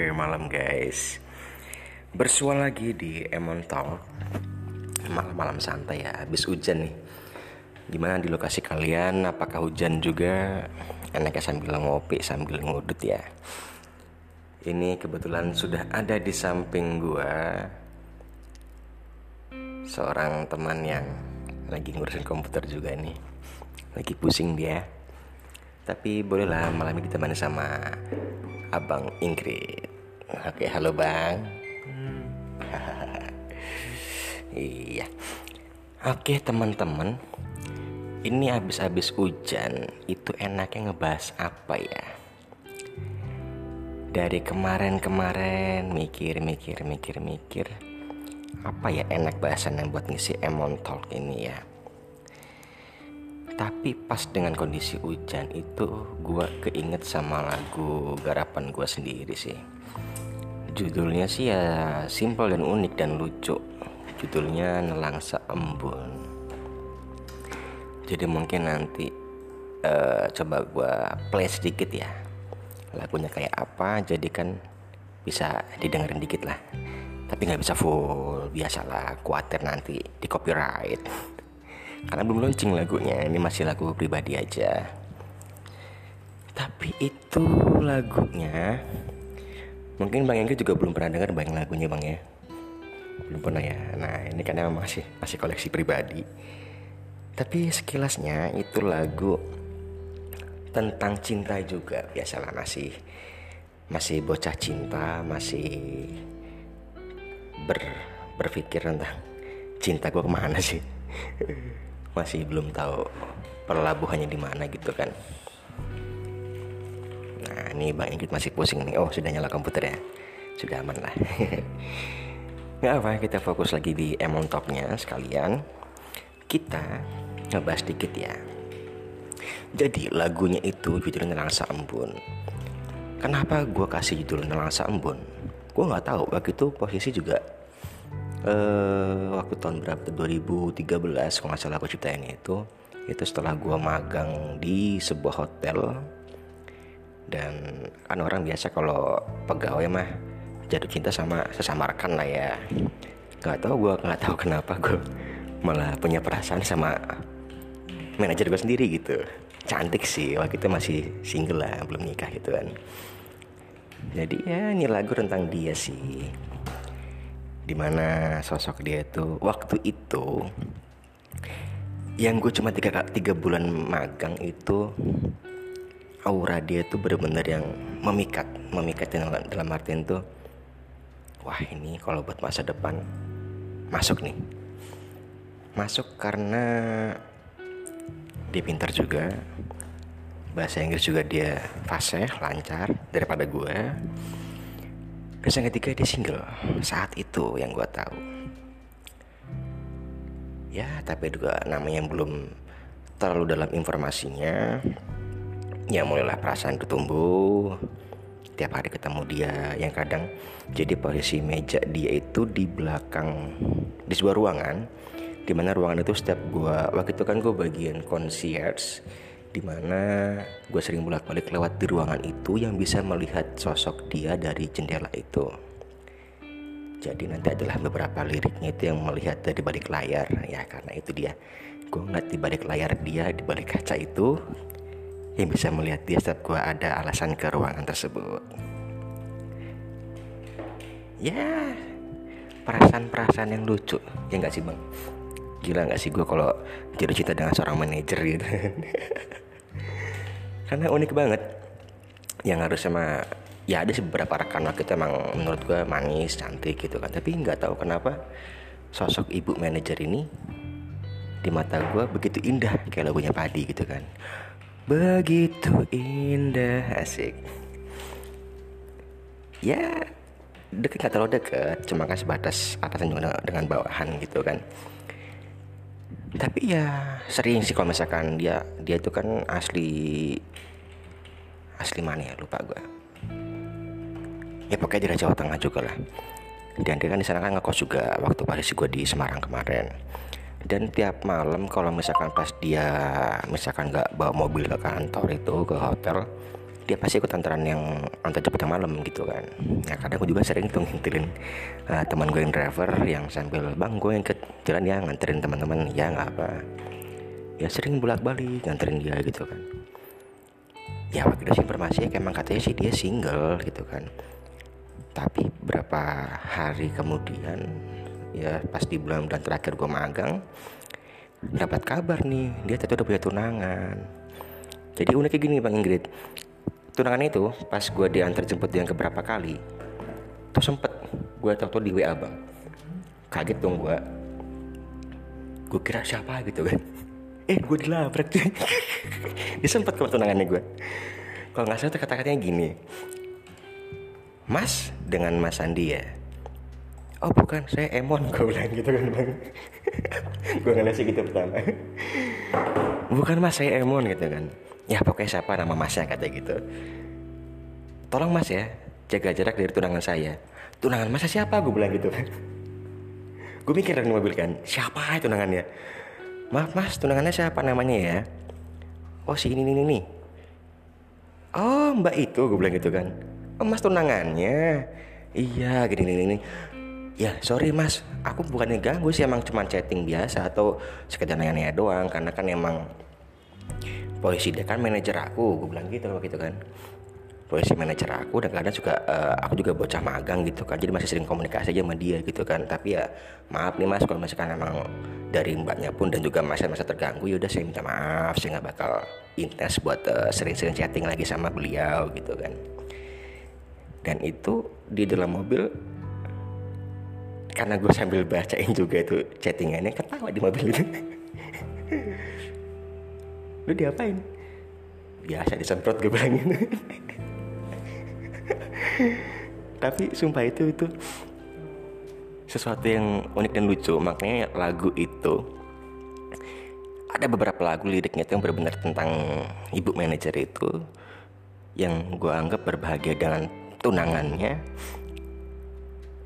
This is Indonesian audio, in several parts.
Oke malam guys. Bersua lagi di Emon Talk. Malam-malam santai ya Habis hujan nih. Gimana di lokasi kalian? Apakah hujan juga? Enaknya sambil ngopi sambil ngudut ya. Ini kebetulan sudah ada di samping gua Seorang teman yang Lagi ngurusin komputer juga nih. Lagi pusing dia. Tapi bolehlah malam ini ditemani sama Abang Ingrid. Oke, halo Bang. iya. Oke, teman-teman. Ini habis-habis hujan, itu enaknya ngebahas apa ya? Dari kemarin-kemarin mikir, mikir, mikir, mikir. Apa ya enak bahasan yang buat ngisi Emon Talk ini ya? Tapi pas dengan kondisi hujan itu gue keinget sama lagu garapan gue sendiri sih. Judulnya sih ya simple dan unik dan lucu. Judulnya Nelangsa Embun. Jadi mungkin nanti uh, coba gue play sedikit ya. Lagunya kayak apa jadi kan bisa didengerin dikit lah. Tapi nggak bisa full biasalah khawatir nanti di copyright karena belum launching lagunya ini masih lagu pribadi aja. Tapi itu lagunya mungkin bang Enggi juga belum pernah dengar bang lagunya bang ya? Belum pernah ya? Nah ini emang masih masih koleksi pribadi. Tapi sekilasnya itu lagu tentang cinta juga. Biasalah masih masih bocah cinta masih ber berpikir tentang cinta gue ke mana sih masih belum tahu perlabuhannya di mana gitu kan. Nah ini bang Ingrid masih pusing nih. Oh sudah nyala komputer ya? Sudah aman lah. Nggak apa kita fokus lagi di emon topnya sekalian. Kita ngebahas dikit ya. Jadi lagunya itu judulnya Nelangsa Embun. Kenapa gue kasih judul Nelangsa Embun? Gue nggak tahu. Waktu itu posisi juga uh, waktu tahun berapa 2013 kalau nggak salah aku ceritain itu. Itu setelah gue magang di sebuah hotel. Dan kan orang biasa kalau pegawai mah jatuh cinta sama sesama rekan lah ya. Nggak tahu gue nggak tahu kenapa gue malah punya perasaan sama manajer gue sendiri gitu. Cantik sih waktu itu masih single lah belum nikah gitu kan. Jadi ya ini lagu tentang dia sih di mana sosok dia itu waktu itu yang gue cuma tiga, tiga bulan magang itu aura dia tuh bener-bener yang memikat memikat dalam, dalam artian tuh wah ini kalau buat masa depan masuk nih. Masuk karena dia pintar juga bahasa Inggris juga dia fasih lancar daripada gue Terus yang ketiga dia single saat itu yang gue tahu. Ya tapi juga namanya yang belum terlalu dalam informasinya. Ya mulailah perasaan itu tumbuh. Tiap hari ketemu dia yang kadang jadi posisi meja dia itu di belakang di sebuah ruangan. Di mana ruangan itu setiap gue waktu itu kan gue bagian concierge di mana gue sering bolak-balik lewat di ruangan itu yang bisa melihat sosok dia dari jendela itu. Jadi nanti adalah beberapa liriknya itu yang melihat dari balik layar ya karena itu dia gue ngeliat di balik layar dia di balik kaca itu yang bisa melihat dia saat gue ada alasan ke ruangan tersebut. Ya perasaan-perasaan yang lucu ya nggak sih bang? Gila nggak sih gue kalau jatuh cinta dengan seorang manajer gitu. karena unik banget. Yang harus sama ya ada beberapa rekan waktu itu emang menurut gue manis cantik gitu kan. Tapi nggak tahu kenapa sosok ibu manajer ini di mata gue begitu indah kayak lagunya padi gitu kan. Begitu indah asik. Ya deket nggak terlalu deket cuma kan sebatas atasan dengan bawahan gitu kan tapi ya sering sih kalau misalkan dia dia itu kan asli asli mana ya? Lupa gue ya pokoknya dari Jawa Tengah juga lah. Dan dia kan di sana kan ngekos juga waktu posisi gue di Semarang kemarin. Dan tiap malam kalau misalkan pas dia misalkan nggak bawa mobil ke kantor itu ke hotel dia pasti ikut antaran yang antar jemput yang malam gitu kan. Ya kadang gue juga sering tuh ngintilin uh, teman gue yang driver yang sambil bang gue yang ke jalan ya nganterin teman-teman. Ya nggak apa. Ya sering bolak balik nganterin dia gitu kan. Ya waktu itu informasi emang katanya sih dia single gitu kan. Tapi berapa hari kemudian ya pas di bulan-bulan terakhir gue magang dapat kabar nih dia tadi udah punya tunangan. Jadi uniknya gini bang Ingrid tunangan itu pas gue diantar jemput yang keberapa kali tuh sempet gue tau di WA bang. Kaget dong gue gue kira siapa gitu kan. Eh gue dilabrak tuh dia sempet ke tunangannya gue kalau nggak salah tuh kata-katanya gini. Mas dengan Mas Andi ya. Oh bukan saya Emon gue bilang gitu kan bang. Gue ngasih gitu pertama Bukan mas saya Emon gitu kan. Ya pokoknya siapa nama masnya kata gitu. Tolong mas ya jaga jarak dari tunangan saya. Tunangan masa siapa? Gue bilang gitu. Kan gue mikir dari mobil kan siapa itu tunangannya? Maaf mas tunangannya siapa namanya ya? Oh si ini ini nih oh mbak itu gue bilang gitu kan. Oh mas tunangannya? Iya gini gini, gini. Ya sorry mas. Aku bukannya ganggu sih emang cuma chatting biasa atau sekedar nanya-nanya doang. Karena kan emang polisi dia kan manajer aku. Gue bilang gitu loh gitu kan. Polisi manajer aku dan kadang juga uh, aku juga bocah magang gitu kan. Jadi masih sering komunikasi aja sama dia gitu kan. Tapi ya maaf nih mas kalau misalkan emang dari mbaknya pun dan juga masa-masa terganggu ya udah saya minta maaf. Saya nggak bakal intens buat uh, sering-sering chatting lagi sama beliau gitu kan. Dan itu di dalam mobil karena gue sambil bacain juga itu chattingannya ketawa di mobil itu. Lu diapain? Biasa disemprot gue bilangin. Tapi sumpah itu itu sesuatu yang unik dan lucu. Makanya lagu itu ada beberapa lagu liriknya itu yang benar-benar tentang ibu manajer itu yang gue anggap berbahagia dengan tunangannya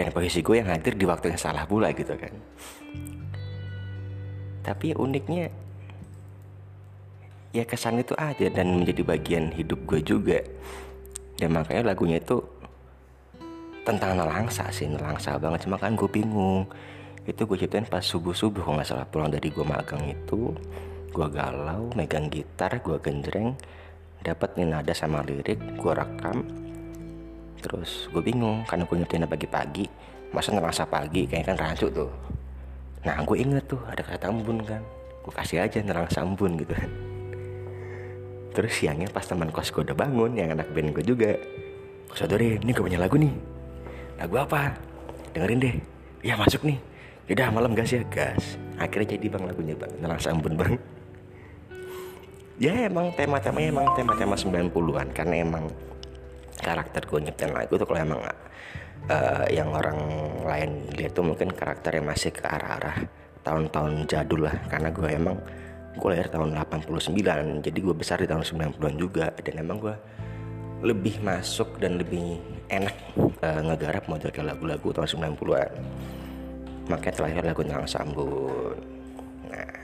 dan posisi gue yang hadir di waktu yang salah pula gitu kan. Tapi uniknya ya kesan itu aja dan menjadi bagian hidup gue juga. Dan makanya lagunya itu tentang nelangsa sih nelangsa banget. Cuma kan gue bingung. Itu gue ciptain pas subuh subuh kalau nggak salah pulang dari gue magang itu gue galau megang gitar gue genjreng dapat nada sama lirik gue rekam terus gue bingung karena gue nyiptain pagi-pagi masa nelangsa pagi kayaknya kan rancu tuh. Nah gue inget tuh ada kata embun kan. Gue kasih aja nerang sambun gitu. Kan Terus siangnya pas teman kos gue udah bangun Yang anak band gue juga Saudari ini gue punya lagu nih. Lagu apa? Dengerin deh. Ya masuk nih. Yaudah malam gas ya. Gas. Akhirnya jadi bang lagunya bang. Nerang sambun bang. Ya emang tema-temanya emang tema-tema 90-an Karena emang karakter gue nyiptain lagu tuh kalau emang uh, yang orang lain lihat tuh mungkin karakter yang masih ke arah-arah tahun-tahun jadul lah. Karena gue emang gue lahir tahun 89 jadi gue besar di tahun 90-an juga. Dan emang gue lebih masuk dan lebih enak uh, ngegarap model kayak lagu-lagu tahun 90-an makanya terakhir lagu Nang Sambun nah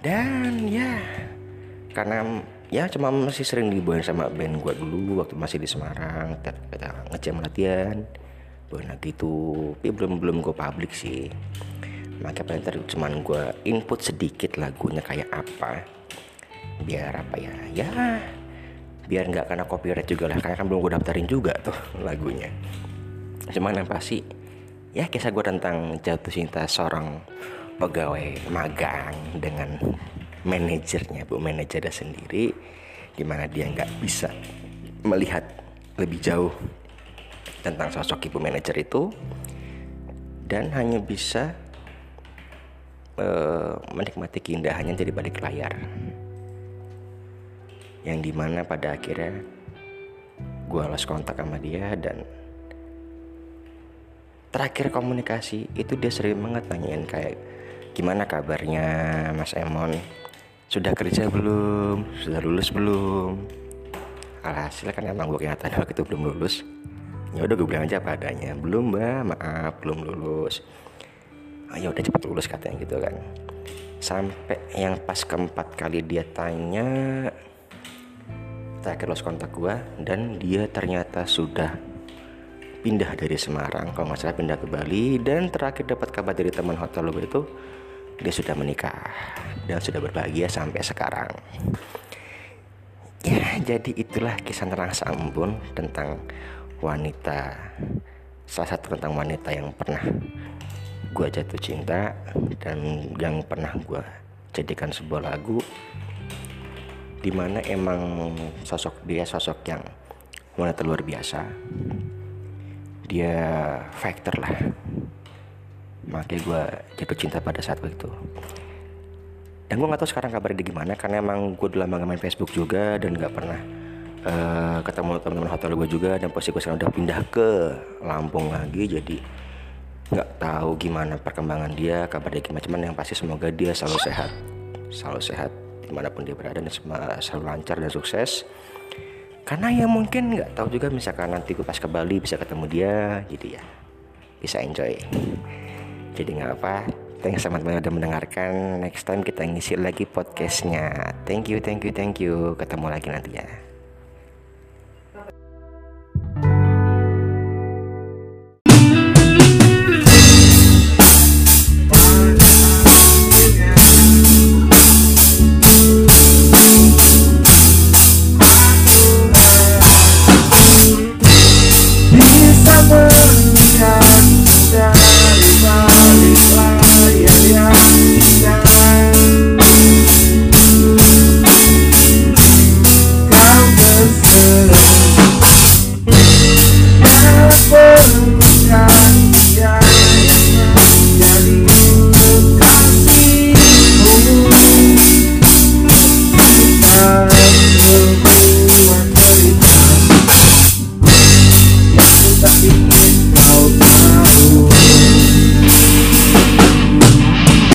dan ya karena ya cuma masih sering dibawain sama band gue dulu waktu masih di Semarang kita, kita ngejam latihan. Bawain lagi tuh tapi belum belum gue publik sih. Maka paling tadi cuman gue input sedikit lagunya kayak apa biar apa ya ya biar nggak kena copyright juga lah karena kan belum gue daftarin juga tuh lagunya. Cuman yang pasti ya kisah gue tentang jatuh cinta seorang pegawai magang dengan manajernya bu manajernya sendiri di mana dia nggak bisa melihat lebih jauh tentang sosok ibu manajer itu dan hanya bisa uh, menikmati keindahannya dari balik layar. Yang di mana pada akhirnya gue lost kontak sama dia dan terakhir komunikasi itu dia sering banget nanyain kayak gimana kabarnya Mas Emon sudah kerja belum? Sudah lulus belum? Alhasil kan emang gue kenyataan waktu itu belum lulus. Ya udah gue bilang aja padanya belum mbak. Maaf belum lulus. Ayo ah, udah cepet lulus katanya gitu kan. Sampai yang pas keempat kali dia tanya terakhir lost kontak gue dan dia ternyata sudah pindah dari Semarang. Kalau nggak salah pindah ke Bali. Dan terakhir dapat kabar dari teman hotel gue itu dia sudah menikah dan sudah berbahagia sampai sekarang. Ya jadi itulah kisah tentang Sambun tentang wanita salah satu tentang wanita yang pernah gue jatuh cinta dan yang pernah gue jadikan sebuah lagu di mana emang sosok dia sosok yang wanita luar biasa. Dia factor lah makanya gue jatuh cinta pada saat itu dan gue gak tahu sekarang kabar dia gimana karena emang gue udah lama main Facebook juga dan gak pernah uh, ketemu teman-teman hotel gue juga dan posisi gue sekarang udah pindah ke Lampung lagi jadi nggak tahu gimana perkembangan dia kabar dia gimana. Cuman yang pasti semoga dia selalu sehat selalu sehat di mana pun dia berada dan selalu lancar dan sukses. Karena ya mungkin nggak tahu juga misalkan nanti gue pas ke Bali bisa ketemu dia jadi ya. Bisa enjoy jadi nggak apa thanks teman-teman udah mendengarkan. Next time kita ngisi lagi podcastnya. Thank you thank you thank you. Ketemu lagi nanti ya